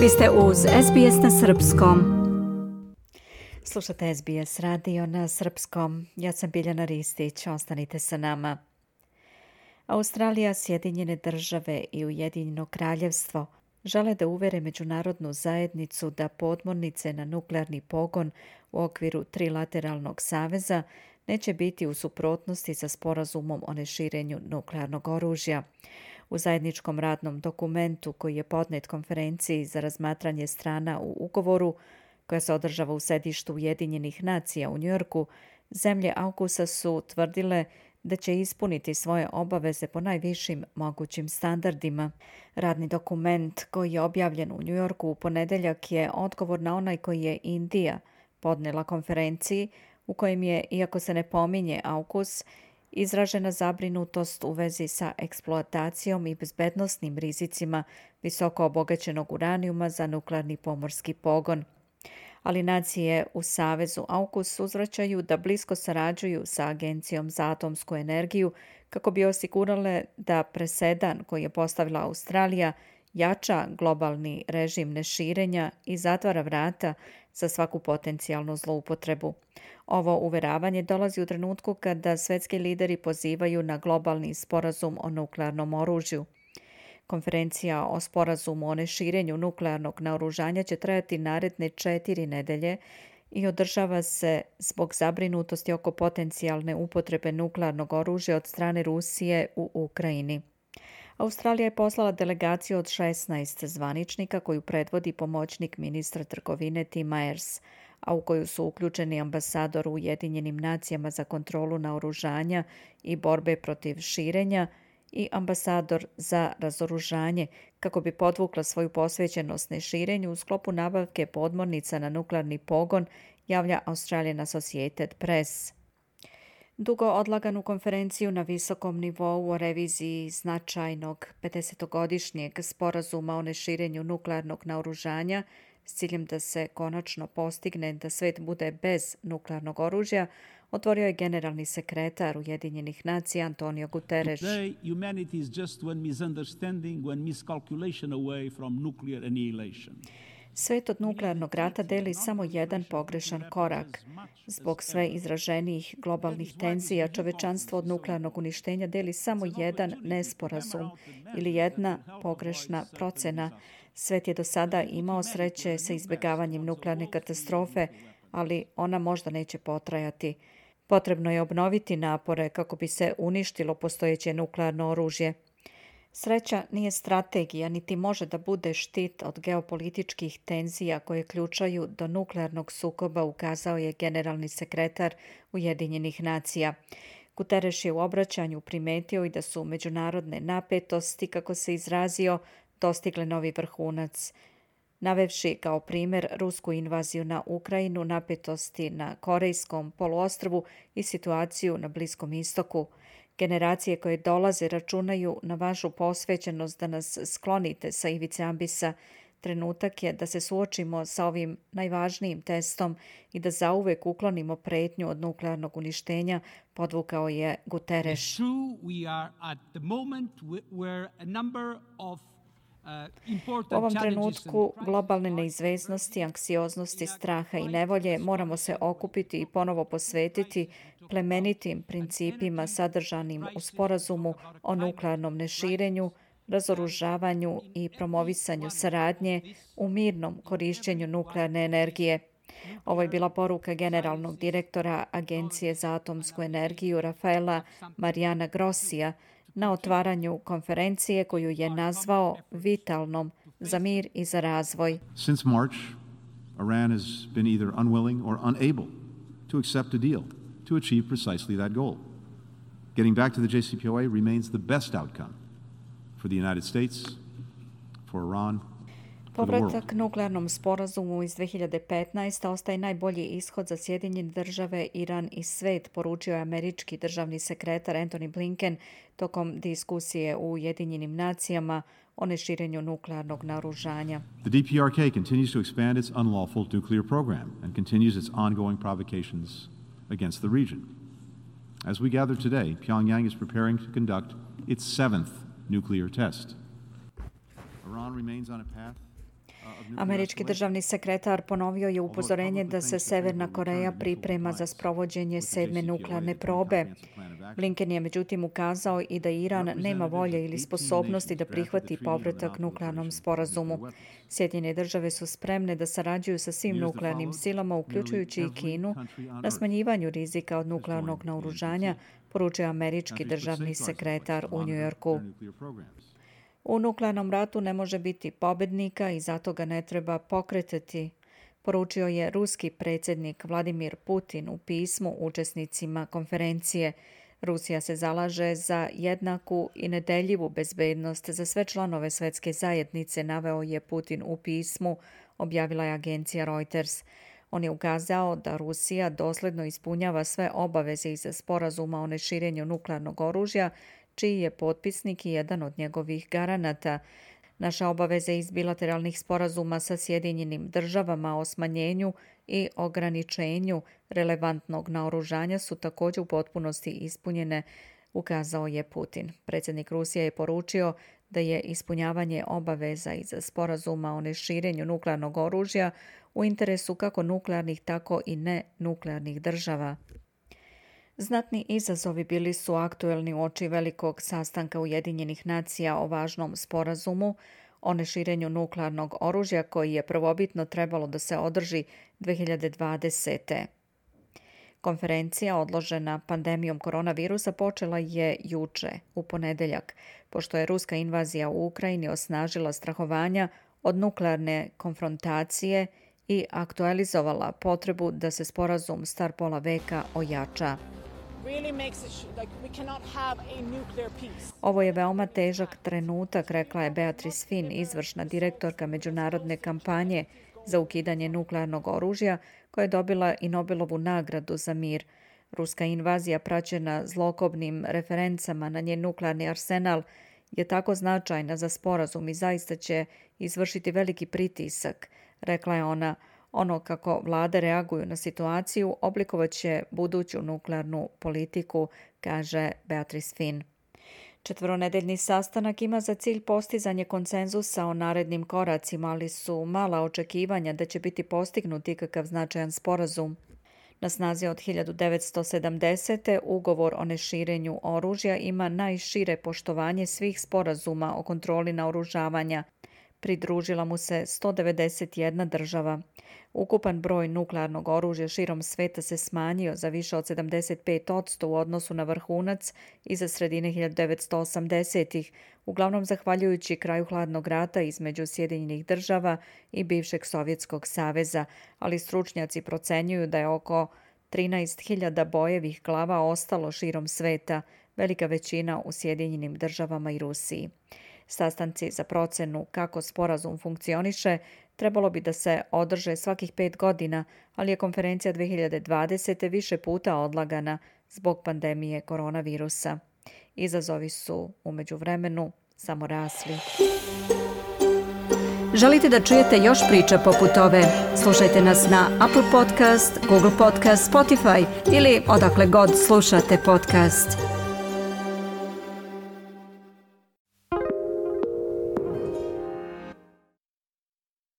Vi ste uz SBS na Srpskom. Slušate SBS radio na Srpskom. Ja sam Biljana Ristić. Ostanite sa nama. Australija, Sjedinjene države i Ujedinjeno kraljevstvo žele da uvere međunarodnu zajednicu da podmornice na nuklearni pogon u okviru trilateralnog saveza neće biti u suprotnosti sa sporazumom o neširenju nuklearnog oružja. U zajedničkom radnom dokumentu koji je podnet konferenciji za razmatranje strana u ugovoru, koja se održava u sedištu Ujedinjenih nacija u Njorku, zemlje Aukusa su tvrdile da će ispuniti svoje obaveze po najvišim mogućim standardima. Radni dokument koji je objavljen u Njujorku u ponedeljak je odgovor na onaj koji je Indija podnela konferenciji u kojem je, iako se ne pominje AUKUS, izražena zabrinutost u vezi sa eksploatacijom i bezbednostnim rizicima visoko obogaćenog uranijuma za nuklearni pomorski pogon. Ali nacije u Savezu AUKUS uzvraćaju da blisko sarađuju sa Agencijom za atomsku energiju kako bi osigurale da presedan koji je postavila Australija jača globalni režim neširenja i zatvara vrata za svaku potencijalnu zloupotrebu. Ovo uveravanje dolazi u trenutku kada svetski lideri pozivaju na globalni sporazum o nuklearnom oružju. Konferencija o sporazumu o neširenju nuklearnog naoružanja će trajati naredne četiri nedelje i održava se zbog zabrinutosti oko potencijalne upotrebe nuklearnog oružja od strane Rusije u Ukrajini. Australija je poslala delegaciju od 16 zvaničnika koju predvodi pomoćnik ministra trgovine Tim Myers, a u koju su uključeni ambasador u Ujedinjenim nacijama za kontrolu naoružanja i borbe protiv širenja i ambasador za razoružanje kako bi podvukla svoju posvećenost neširenju u sklopu nabavke podmornica na nuklearni pogon, javlja Australian Associated Press. Dugo odlaganu konferenciju na visokom nivou o reviziji značajnog 50-godišnjeg sporazuma o neširenju nuklearnog naoružanja s ciljem da se konačno postigne da svet bude bez nuklearnog oružja, otvorio je generalni sekretar Ujedinjenih nacija Antonio Guterres. Today, humanity is just one misunderstanding, one miscalculation away from nuclear annihilation. Svet od nuklearnog rata deli samo jedan pogrešan korak. Zbog sve izraženijih globalnih tenzija, čovečanstvo od nuklearnog uništenja deli samo jedan nesporazum ili jedna pogrešna procena. Svet je do sada imao sreće sa izbjegavanjem nuklearne katastrofe, ali ona možda neće potrajati. Potrebno je obnoviti napore kako bi se uništilo postojeće nuklearno oružje. Sreća nije strategija, niti može da bude štit od geopolitičkih tenzija koje ključaju do nuklearnog sukoba, ukazao je generalni sekretar Ujedinjenih nacija. Guterres je u obraćanju primetio i da su međunarodne napetosti, kako se izrazio, dostigle novi vrhunac. Navevši kao primjer rusku invaziju na Ukrajinu, napetosti na Korejskom poluostrvu i situaciju na Bliskom istoku – Generacije koje dolaze računaju na vašu posvećenost da nas sklonite sa ivice ambisa. Trenutak je da se suočimo sa ovim najvažnijim testom i da zauvek uklonimo pretnju od nuklearnog uništenja, podvukao je Guterres. U ovom trenutku globalne neizveznosti, anksioznosti, straha i nevolje moramo se okupiti i ponovo posvetiti plemenitim principima sadržanim u sporazumu o nuklearnom neširenju, razoružavanju i promovisanju saradnje u mirnom korišćenju nuklearne energije. Ovo je bila poruka generalnog direktora Agencije za atomsku energiju Rafaela Marijana Grossija, na otvaranju konferencije koju je nazvao vitalnom za mir i za razvoj. Since March, Iran has been either unwilling or unable to accept a deal to achieve precisely that goal. Getting back to the JCPOA remains the best outcome for the United States, for Iran, Povratak nuklearnom sporazumu iz 2015. ostaje najbolji ishod za Sjedinjene države, Iran i svet, poručio je američki državni sekretar Anthony Blinken tokom diskusije u Ujedinjenim nacijama o neširenju nuklearnog naružanja. The DPRK continues to expand its unlawful nuclear program and continues its ongoing provocations against the region. As we gather today, Pyongyang is preparing to conduct its seventh nuclear test. Iran remains on a path Američki državni sekretar ponovio je upozorenje da se Severna Koreja priprema za sprovođenje sedme nuklearne probe. Blinken je međutim ukazao i da Iran nema volje ili sposobnosti da prihvati povratak nuklearnom sporazumu. Sjedinjene države su spremne da sarađuju sa svim nuklearnim silama, uključujući i Kinu, na smanjivanju rizika od nuklearnog naoružanja, poručuje američki državni sekretar u Njujorku. U nuklearnom ratu ne može biti pobednika i zato ga ne treba pokretati, poručio je ruski predsjednik Vladimir Putin u pismu učesnicima konferencije. Rusija se zalaže za jednaku i nedeljivu bezbednost za sve članove svetske zajednice, naveo je Putin u pismu, objavila je agencija Reuters. On je ukazao da Rusija dosledno ispunjava sve obaveze iz sporazuma o neširenju nuklearnog oružja, čiji je potpisnik i jedan od njegovih garanata. Naša obaveza iz bilateralnih sporazuma sa Sjedinjenim državama o smanjenju i ograničenju relevantnog naoružanja su također u potpunosti ispunjene, ukazao je Putin. Predsjednik Rusije je poručio da je ispunjavanje obaveza iz sporazuma o neširenju nuklearnog oružja u interesu kako nuklearnih, tako i ne nuklearnih država. Znatni izazovi bili su aktuelni oči velikog sastanka Ujedinjenih nacija o važnom sporazumu o neširenju nuklearnog oružja koji je prvobitno trebalo da se održi 2020. Konferencija odložena pandemijom koronavirusa počela je juče, u ponedeljak, pošto je ruska invazija u Ukrajini osnažila strahovanja od nuklearne konfrontacije i aktualizovala potrebu da se sporazum star pola veka ojača. Ovo je veoma težak trenutak, rekla je Beatrice Finn, izvršna direktorka međunarodne kampanje za ukidanje nuklearnog oružja, koja je dobila i Nobelovu nagradu za mir. Ruska invazija praćena zlokobnim referencama na njen nuklearni arsenal je tako značajna za sporazum i zaista će izvršiti veliki pritisak, rekla je ona. Ono kako vlade reaguju na situaciju oblikovaće buduću nuklearnu politiku, kaže Beatrice Finn. Četvronedeljni sastanak ima za cilj postizanje konsenzusa o narednim koracima, ali su mala očekivanja da će biti postignut kakav značajan sporazum. Na snazi od 1970. ugovor o neširenju oružja ima najšire poštovanje svih sporazuma o kontroli naoružavanja. Pridružila mu se 191 država. Ukupan broj nuklearnog oružja širom sveta se smanjio za više od 75% u odnosu na vrhunac iza sredine 1980-ih, uglavnom zahvaljujući kraju hladnog rata između Sjedinjenih država i bivšeg Sovjetskog saveza, ali stručnjaci procenjuju da je oko 13.000 bojevih glava ostalo širom sveta, velika većina u Sjedinjenim državama i Rusiji. Sastanci za procenu kako sporazum funkcioniše trebalo bi da se održe svakih pet godina, ali je konferencija 2020. više puta odlagana zbog pandemije koronavirusa. Izazovi su umeđu vremenu samo rasli. Želite da čujete još priča poput ove? Slušajte nas na Apple Podcast, Google Podcast, Spotify ili odakle god slušate podcast.